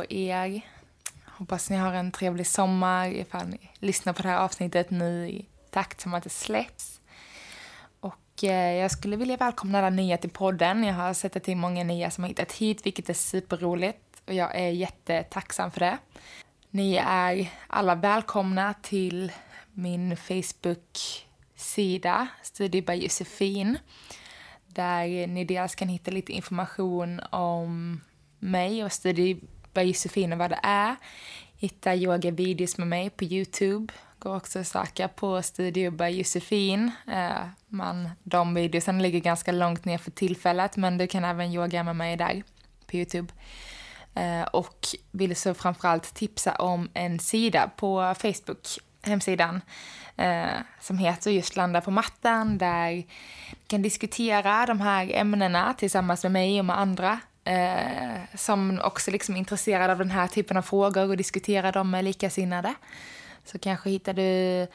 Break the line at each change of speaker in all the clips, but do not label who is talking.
På er. Hoppas ni har en trevlig sommar ifall ni lyssnar på det här avsnittet nu i takt som att det släpps. Och eh, jag skulle vilja välkomna alla nya till podden. Jag har sett att det är många nya som har hittat hit, vilket är superroligt. Och jag är jättetacksam för det. Ni är alla välkomna till min Facebook-sida, Studio by Josefin, där ni dels kan hitta lite information om mig och Studio by Josefina och vad det är. Hitta yogavideos med mig på Youtube. Går också att söka på Studio by Josefin. Eh, man, de videosen ligger ganska långt ner för tillfället men du kan även yoga med mig där på Youtube. Eh, och vill så framförallt tipsa om en sida på Facebook, hemsidan, eh, som heter just Landa på mattan där du kan diskutera de här ämnena tillsammans med mig och med andra eh, som också liksom är intresserad av den här typen av frågor och diskuterar dem med likasinnade. Så kanske hittar du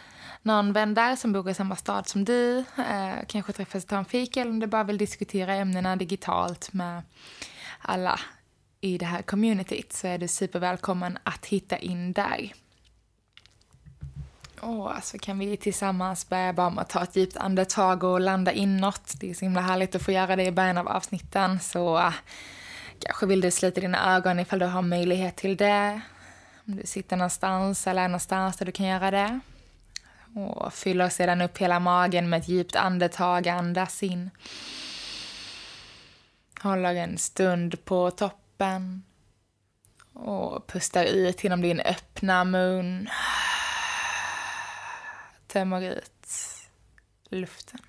någon vän där som bor i samma stad som du. Eh, kanske träffas och tar en fika eller om du bara vill diskutera ämnena digitalt med alla i det här communityt så är du supervälkommen att hitta in där. Och så kan vi tillsammans börja bara med att ta ett djupt andetag och landa inåt. Det är så himla härligt att få göra det i början av avsnitten. Så kanske vill du slita dina ögon ifall du har möjlighet till det. Om du sitter någonstans eller är någonstans där du kan göra det. Och fyller sedan upp hela magen med ett djupt andetag, andas in. Håller en stund på toppen. Och pustar ut genom din öppna mun tömmer ut luften.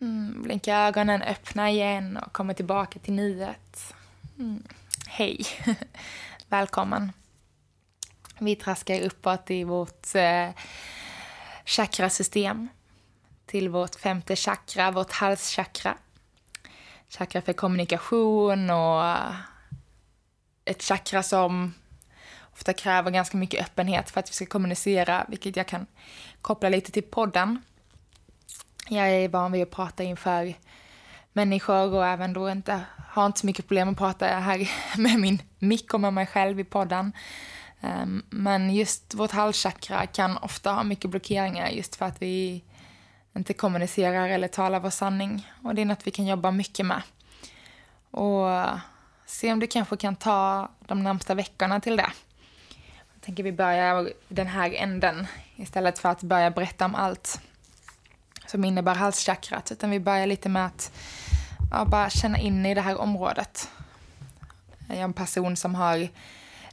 Mm, blinka ögonen, öppna igen och komma tillbaka till nuet. Mm. Hej, välkommen. Vi traskar uppåt i vårt eh, chakrasystem till vårt femte chakra, vårt halschakra. Chakra för kommunikation och ett chakra som ofta kräver ganska mycket öppenhet för att vi ska kommunicera, vilket jag kan koppla lite till podden. Jag är van vid att prata inför människor och även då inte har inte så mycket problem att prata här med min mick och med mig själv i podden. Ehm, men just vårt halschakra kan ofta ha mycket blockeringar just för att vi inte kommunicerar eller talar vår sanning. Och det är något vi kan jobba mycket med. Och eh, se om du kanske kan ta de närmsta veckorna till det Jag tänker vi börjar den här änden istället för att börja berätta om allt som innebär halschakrat. Utan vi börjar lite med att ja, bara känna in i det här området. Jag är en person som har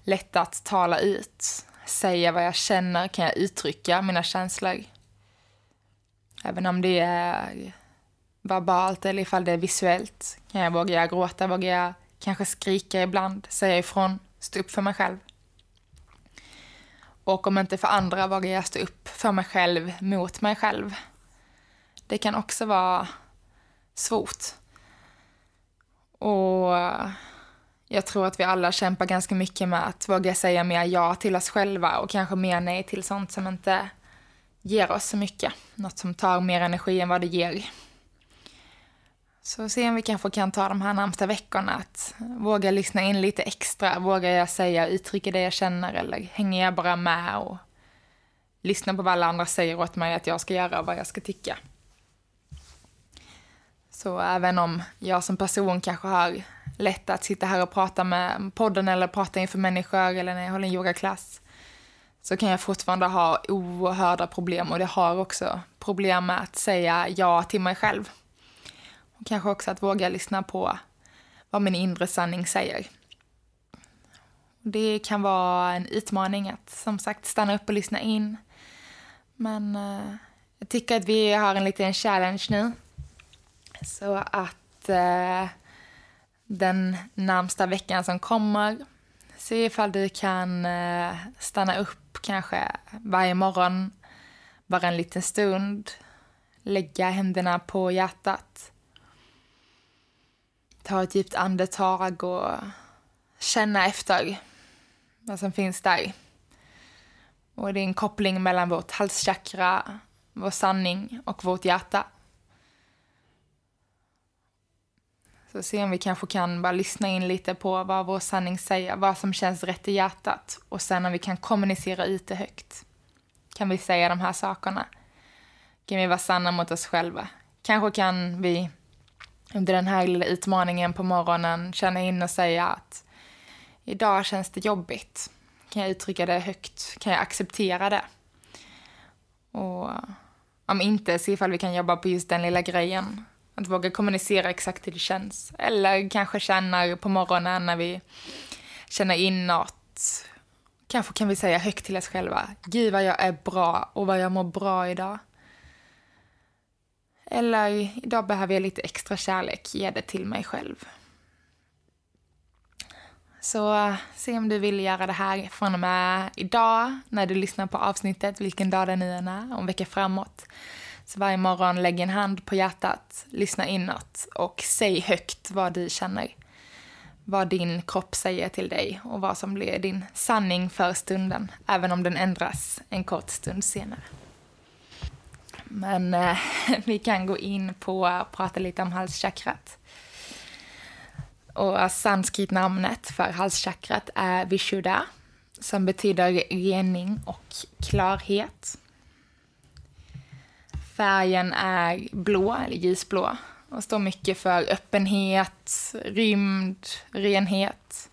lätt att tala ut, säga vad jag känner, kan jag uttrycka mina känslor. Även om det är verbalt eller ifall det är visuellt. Kan jag, våga gråta, vågar jag kanske skrika ibland, säga ifrån, stå upp för mig själv. Och om inte för andra vågar jag stå upp för mig själv mot mig själv. Det kan också vara svårt. Och jag tror att vi alla kämpar ganska mycket med att våga säga mer ja till oss själva och kanske mer nej till sånt som inte ger oss så mycket. Något som tar mer energi än vad det ger. Så se om vi kanske kan ta de här närmsta veckorna att våga lyssna in lite extra. Vågar jag säga, uttrycka det jag känner eller hänger jag bara med och lyssnar på vad alla andra säger åt mig att jag ska göra och vad jag ska tycka. Så även om jag som person kanske har lätt att sitta här och prata med podden eller prata inför människor eller när jag håller en yogaklass så kan jag fortfarande ha oerhörda problem och det har också problem med att säga ja till mig själv. Kanske också att våga lyssna på vad min inre sanning säger. Det kan vara en utmaning att som sagt stanna upp och lyssna in. Men eh, jag tycker att vi har en liten challenge nu. Så att eh, den närmsta veckan som kommer se ifall du kan eh, stanna upp kanske varje morgon, bara en liten stund. Lägga händerna på hjärtat. Ta ett djupt andetag och känna efter vad som finns där. Och det är en koppling mellan vårt halschakra, vår sanning och vårt hjärta. Så se om vi kanske kan bara lyssna in lite på vad vår sanning säger, vad som känns rätt i hjärtat. Och sen om vi kan kommunicera ut det högt. Kan vi säga de här sakerna? Kan vi vara sanna mot oss själva? Kanske kan vi under den här lilla utmaningen på morgonen känna in och säga att idag känns det jobbigt. Kan jag uttrycka det högt? Kan jag acceptera det? Och om inte, se ifall vi kan jobba på just den lilla grejen. Att våga kommunicera exakt hur det känns. Eller kanske känna på morgonen när vi känner inåt. Kanske kan vi säga högt till oss själva. Gud vad jag är bra och vad jag mår bra idag. Eller idag behöver jag lite extra kärlek, ge det till mig själv. Så se om du vill göra det här från och med idag när du lyssnar på avsnittet, vilken dag det nu än är, om en vecka framåt. Varje morgon lägg en hand på hjärtat, lyssna inåt och säg högt vad du känner. Vad din kropp säger till dig och vad som blir din sanning för stunden, även om den ändras en kort stund senare. Men eh, vi kan gå in på att prata lite om halschakrat. Och sanskritnamnet för halschakrat är Vishuddha som betyder rening och klarhet. Färgen är blå, eller ljusblå, och står mycket för öppenhet, rymd, renhet,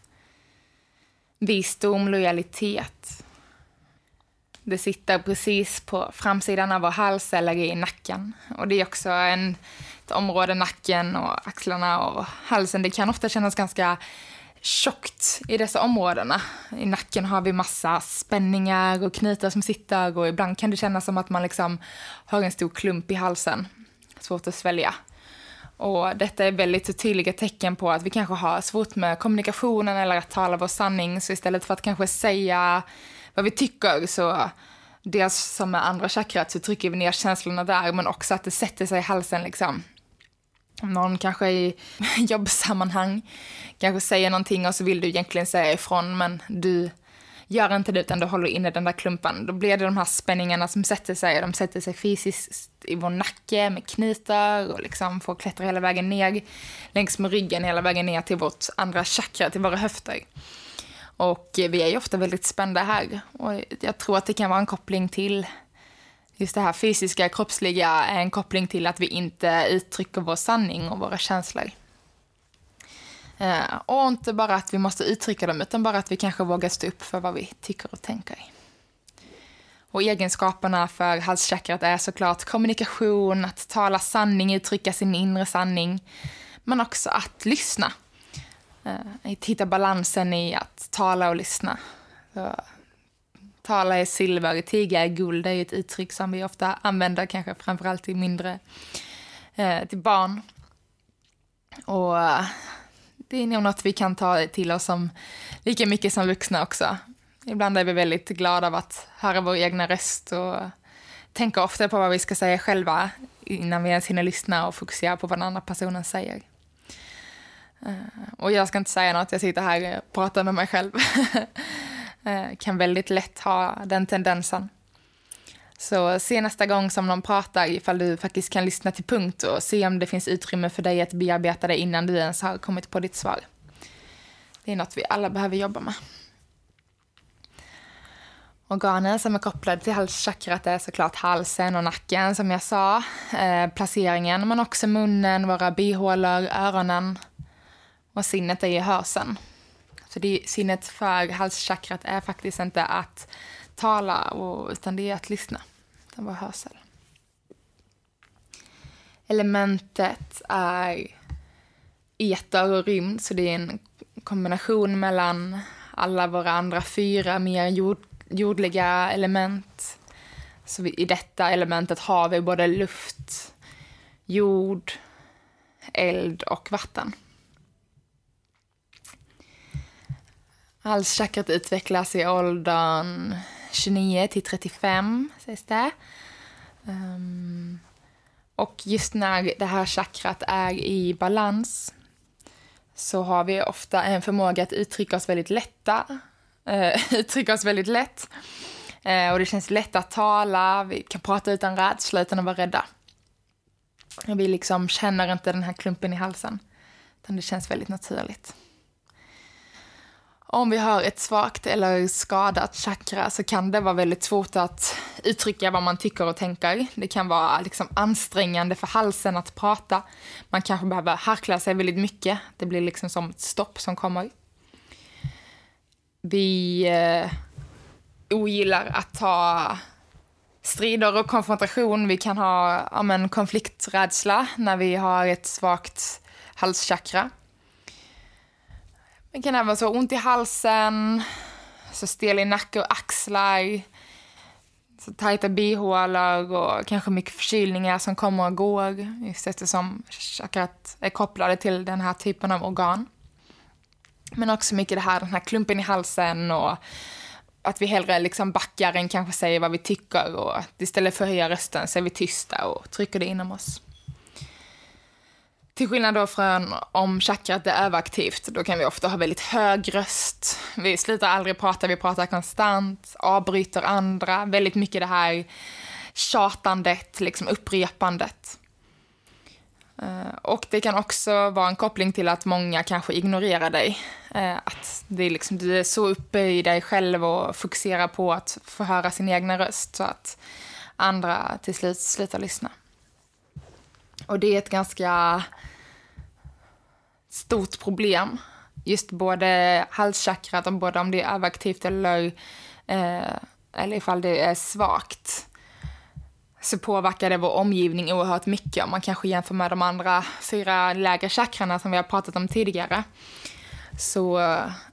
visdom, lojalitet. Det sitter precis på framsidan av vår hals eller i nacken. Och det är också en ett område, nacken och axlarna och halsen, det kan ofta kännas ganska tjockt i dessa områdena. I nacken har vi massa spänningar och knutar som sitter och ibland kan det kännas som att man liksom har en stor klump i halsen. Svårt att svälja. Och detta är väldigt tydliga tecken på att vi kanske har svårt med kommunikationen eller att tala vår sanning. Så istället för att kanske säga vad vi tycker så dels som med andra chakrat så trycker vi ner känslorna där men också att det sätter sig i halsen liksom någon kanske i jobbsammanhang kanske säger någonting och så vill du egentligen säga ifrån men du gör inte det utan du håller inne den där klumpen. Då blir det de här spänningarna som sätter sig. De sätter sig fysiskt i vår nacke med knutar och liksom får klättra hela vägen ner längs med ryggen hela vägen ner till vårt andra chakra, till våra höfter. Och vi är ju ofta väldigt spända här och jag tror att det kan vara en koppling till just det här fysiska, kroppsliga är en koppling till att vi inte uttrycker vår sanning och våra känslor. Eh, och inte bara att vi måste uttrycka dem, utan bara att vi kanske vågar stå upp för vad vi tycker och tänker. Och egenskaperna för halschakrat är såklart kommunikation, att tala sanning, uttrycka sin inre sanning, men också att lyssna. Eh, att hitta balansen i att tala och lyssna. Så tala är silver, tiga är guld. Det är ett uttryck som vi ofta använder, kanske framförallt till mindre, eh, till barn. Och eh, det är nog något vi kan ta till oss som lika mycket som vuxna också. Ibland är vi väldigt glada av att höra vår egna röst och tänka ofta på vad vi ska säga själva innan vi ens hinner lyssna och fokusera på vad den andra personen säger. Eh, och jag ska inte säga något, jag sitter här och pratar med mig själv. Eh, kan väldigt lätt ha den tendensen. Så se nästa gång som någon pratar ifall du faktiskt kan lyssna till punkt och se om det finns utrymme för dig att bearbeta det innan du ens har kommit på ditt svar. Det är något vi alla behöver jobba med. Organen som är kopplade till halschakrat är såklart halsen och nacken som jag sa. Eh, placeringen men också munnen, våra bihålor, öronen och sinnet är ju hörseln. Så det, sinnet för halschakrat är faktiskt inte att tala, och, utan det är att lyssna. Det var hörsel. Elementet är eter och rymd, så det är en kombination mellan alla våra andra fyra mer jord, jordliga element. Så vi, i detta elementet har vi både luft, jord, eld och vatten. Alltså, Halschakrat utvecklas i åldern 29 till 35, sägs det. Um, och just när det här chakrat är i balans så har vi ofta en förmåga att uttrycka oss väldigt lätta, uh, uttrycka oss väldigt lätt. Uh, och det känns lätt att tala, vi kan prata utan rädsla, utan att vara rädda. Vi liksom känner inte den här klumpen i halsen, utan det känns väldigt naturligt. Om vi har ett svagt eller skadat chakra så kan det vara väldigt svårt att uttrycka vad man tycker och tänker. Det kan vara liksom ansträngande för halsen att prata. Man kanske behöver harkla sig väldigt mycket. Det blir liksom som ett stopp som kommer. Vi eh, ogillar att ta strider och konfrontation. Vi kan ha ja, men, konflikträdsla när vi har ett svagt halschakra. Det kan även vara så ont i halsen, så stel i nacke och axlar, så tajta bihålor och kanske mycket förkylningar som kommer och går just eftersom chakrat är kopplade till den här typen av organ. Men också mycket det här, den här klumpen i halsen och att vi hellre liksom backar än kanske säger vad vi tycker och istället för att höja rösten så är vi tysta och trycker det inom oss. Till skillnad då från om chakrat är överaktivt, då kan vi ofta ha väldigt hög röst. Vi slutar aldrig prata, vi pratar konstant, avbryter andra. Väldigt mycket det här tjatandet, liksom upprepandet. Eh, och det kan också vara en koppling till att många kanske ignorerar dig. Eh, att det är liksom, du är så uppe i dig själv och fokuserar på att få höra sin egna röst så att andra till slut slutar lyssna. Och det är ett ganska stort problem. Just både halschakrat, om både om det är överaktivt eller, eh, eller ifall det är svagt så påverkar det vår omgivning oerhört mycket om man kanske jämför med de andra fyra lägre chakrarna som vi har pratat om tidigare. Så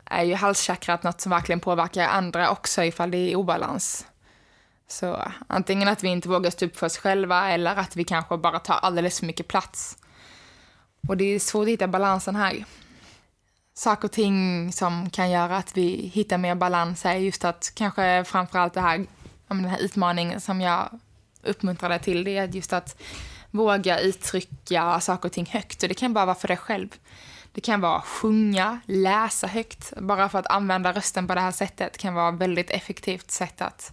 är ju halschakrat något som verkligen påverkar andra också ifall det är obalans. Så antingen att vi inte vågar stå upp för oss själva eller att vi kanske bara tar alldeles för mycket plats. Och det är svårt att hitta balansen här. Saker och ting som kan göra att vi hittar mer balans är just att kanske framförallt det här, den här utmaningen som jag uppmuntrade till, det är just att våga uttrycka saker och ting högt. Och det kan bara vara för dig själv. Det kan vara sjunga, läsa högt. Bara för att använda rösten på det här sättet kan vara ett väldigt effektivt sätt att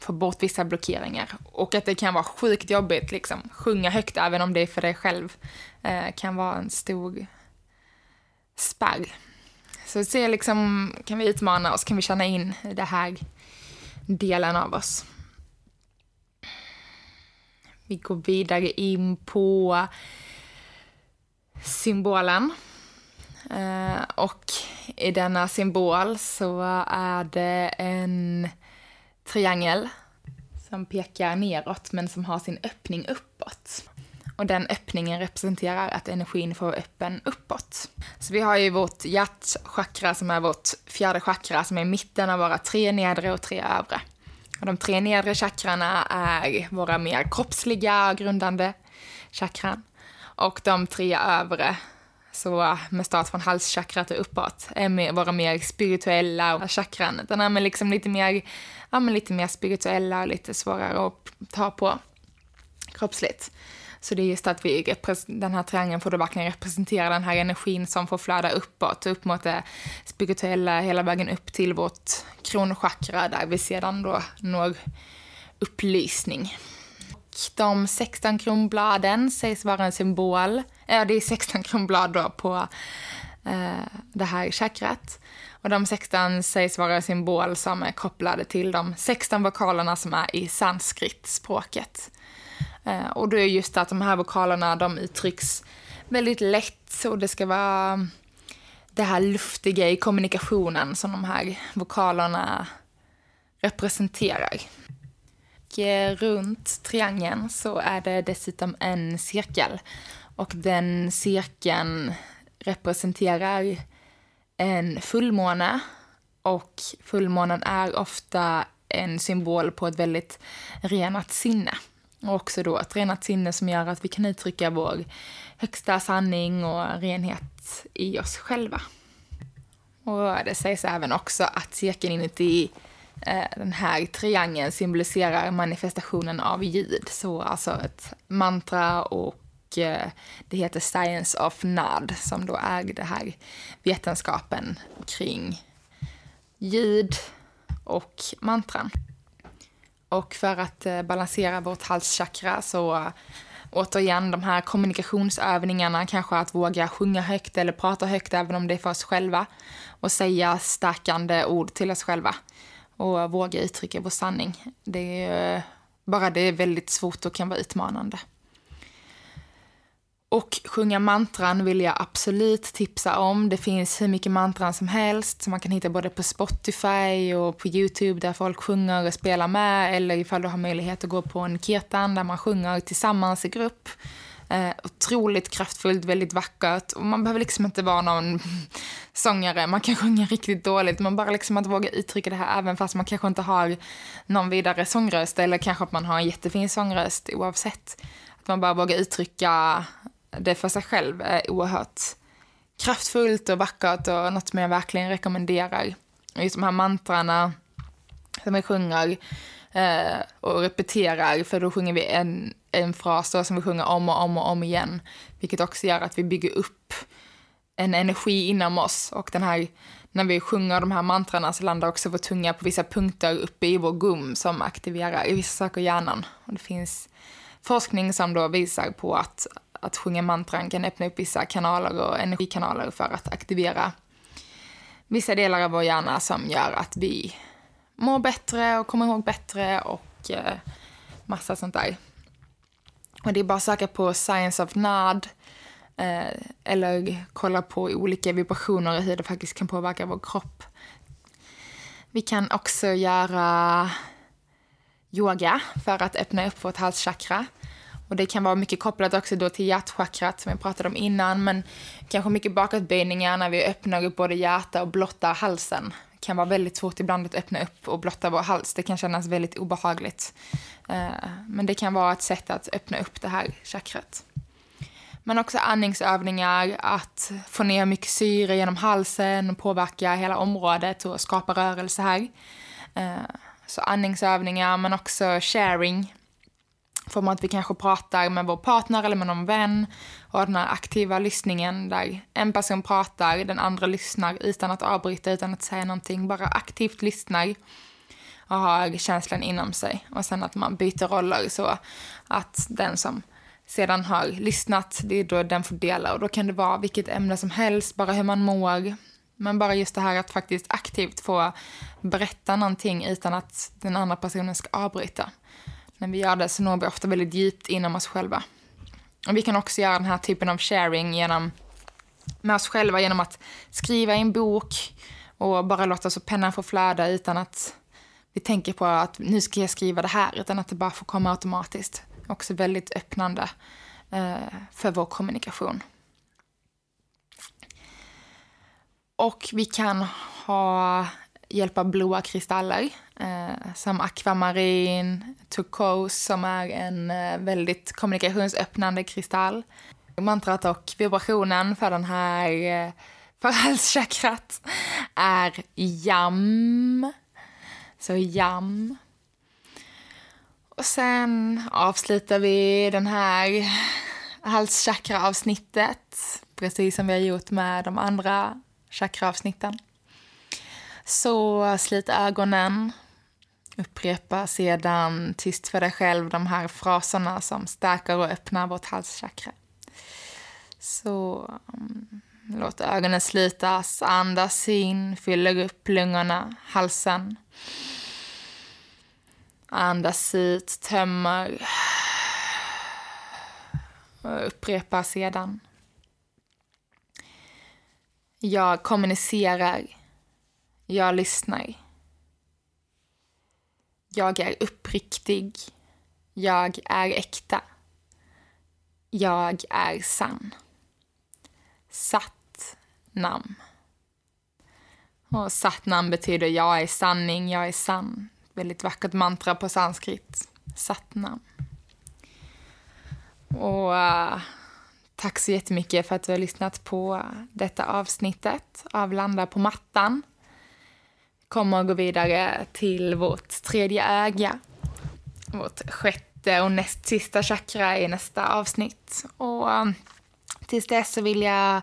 få bort vissa blockeringar. Och att det kan vara sjukt jobbigt, liksom. Sjunga högt även om det är för dig själv eh, kan vara en stor spärr. Så se liksom, kan vi utmana oss, kan vi känna in det här delen av oss. Vi går vidare in på symbolen. Eh, och i denna symbol så är det en triangel som pekar neråt men som har sin öppning uppåt. Och den öppningen representerar att energin får öppen uppåt. Så vi har ju vårt hjärtchakra som är vårt fjärde chakra som är mitten av våra tre nedre och tre övre. Och de tre nedre chakrarna är våra mer kroppsliga, grundande chakran. Och de tre övre, så äh, med start från halschakrat och uppåt, är med våra mer spirituella chakran. Den är liksom lite mer, ja, men lite mer spirituella och lite svårare att ta på kroppsligt. Så det är just att vi, den här triangeln får då verkligen representera den här energin som får flöda uppåt, upp mot det spirituella, hela vägen upp till vårt kronchakra där vi sedan då når upplysning. De 16 kronbladen sägs vara en symbol, ja det är 16 kronblad då på eh, det här chakrat. Och de 16 sägs vara en symbol som är kopplade till de 16 vokalerna som är i sanskritspråket. Eh, och det är just att de här vokalerna de uttrycks väldigt lätt och det ska vara det här luftiga i kommunikationen som de här vokalerna representerar. Och eh, runt triangeln så är det dessutom en cirkel och den cirkeln representerar en fullmåne Och fullmånen är ofta en symbol på ett väldigt renat sinne. Och också då ett renat sinne som gör att vi kan uttrycka vår högsta sanning och renhet i oss själva. Och det sägs även också att cirkeln inuti eh, den här triangeln symboliserar manifestationen av ljud. Så alltså ett mantra och Eh, det heter Science of Nod som då är det här vetenskapen kring ljud och mantran. Och för att eh, balansera vårt halschakra så återigen de här kommunikationsövningarna, kanske att våga sjunga högt eller prata högt även om det är för oss själva och säga stärkande ord till oss själva och våga uttrycka vår sanning. Det är, bara det är väldigt svårt och kan vara utmanande. Och sjunga mantran vill jag absolut tipsa om. Det finns hur mycket mantran som helst som man kan hitta både på Spotify och på Youtube där folk sjunger och spelar med eller ifall du har möjlighet att gå på en kirtan där man sjunger tillsammans i grupp. Eh, otroligt kraftfullt, väldigt vackert och man behöver liksom inte vara någon sångare. Man kan sjunga riktigt dåligt, men bara liksom att våga uttrycka det här även fast man kanske inte har någon vidare sångröst eller kanske att man har en jättefin sångröst oavsett. Att man bara vågar uttrycka det för sig själv är oerhört kraftfullt och vackert och något som jag verkligen rekommenderar. Just de här mantrarna som vi sjunger eh, och repeterar, för då sjunger vi en, en fras som vi sjunger om och om och om igen, vilket också gör att vi bygger upp en energi inom oss och den här när vi sjunger de här mantrarna så landar också vår tunga på vissa punkter uppe i vår gum som aktiverar i vissa saker i hjärnan. Och det finns forskning som då visar på att att sjunga mantran kan öppna upp vissa kanaler och energikanaler för att aktivera vissa delar av vår hjärna som gör att vi mår bättre och kommer ihåg bättre och eh, massa sånt där. Och det är bara att söka på Science of NAD eh, eller kolla på olika vibrationer och hur det faktiskt kan påverka vår kropp. Vi kan också göra yoga för att öppna upp vårt halschakra. Och det kan vara mycket kopplat också då till hjärtchakrat som jag pratade om innan, men kanske mycket bakåtböjningar när vi öppnar upp både hjärta och blottar halsen. Det kan vara väldigt svårt ibland att öppna upp och blotta vår hals. Det kan kännas väldigt obehagligt. Eh, men det kan vara ett sätt att öppna upp det här chakrat. Men också andningsövningar, att få ner mycket syre genom halsen och påverka hela området och skapa rörelse här. Eh, så andningsövningar, men också sharing, form att vi kanske pratar med vår partner eller med någon vän och den här aktiva lyssningen där en person pratar, den andra lyssnar utan att avbryta, utan att säga någonting, bara aktivt lyssnar och har känslan inom sig. Och sen att man byter roller så att den som sedan har lyssnat, det är då den får dela och då kan det vara vilket ämne som helst, bara hur man mår. Men bara just det här att faktiskt aktivt få berätta någonting utan att den andra personen ska avbryta när vi gör det så når vi ofta väldigt djupt inom oss själva. Och vi kan också göra den här typen av sharing genom, med oss själva genom att skriva i en bok och bara låta så pennan få flöda utan att vi tänker på att nu ska jag skriva det här, utan att det bara får komma automatiskt. Också väldigt öppnande eh, för vår kommunikation. Och vi kan ha hjälp av blåa kristaller eh, som akvamarin, turkos som är en eh, väldigt kommunikationsöppnande kristall. Mantrat och vibrationen för den här eh, för halschakrat är jam. Så jam. Och sen avslutar vi den här halschakra-avsnittet precis som vi har gjort med de andra chakra-avsnitten. Så slit ögonen. Upprepa sedan tyst för dig själv de här fraserna som stärker och öppnar vårt halschakra. Så um, låt ögonen slutas, andas in, fyller upp lungorna, halsen. Andas ut, tömmer. Och upprepa sedan. Jag kommunicerar jag lyssnar. Jag är uppriktig. Jag är äkta. Jag är sann. Satt namn. Och satt namn betyder jag är sanning, jag är sann. Väldigt vackert mantra på sanskrit. Satt namn. Och uh, tack så jättemycket för att du har lyssnat på detta avsnittet av Landa på mattan. Kommer att gå vidare till vårt tredje öga. Vårt sjätte och näst sista chakra i nästa avsnitt. Och um, tills dess så vill jag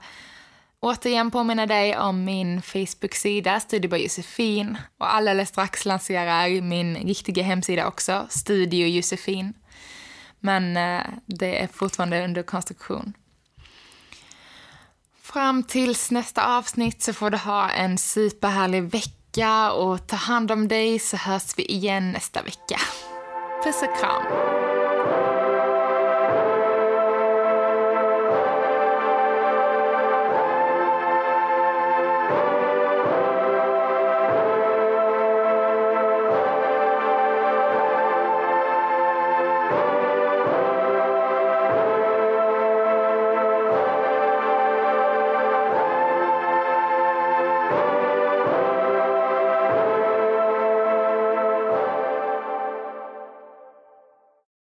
återigen påminna dig om min Facebook-sida Studio by Josefin och alldeles strax lanserar min riktiga hemsida också, Studio Josefin. Men eh, det är fortfarande under konstruktion. Fram tills nästa avsnitt så får du ha en superhärlig vecka vecka och ta hand om dig så hörs vi igen nästa vecka. Puss och kram!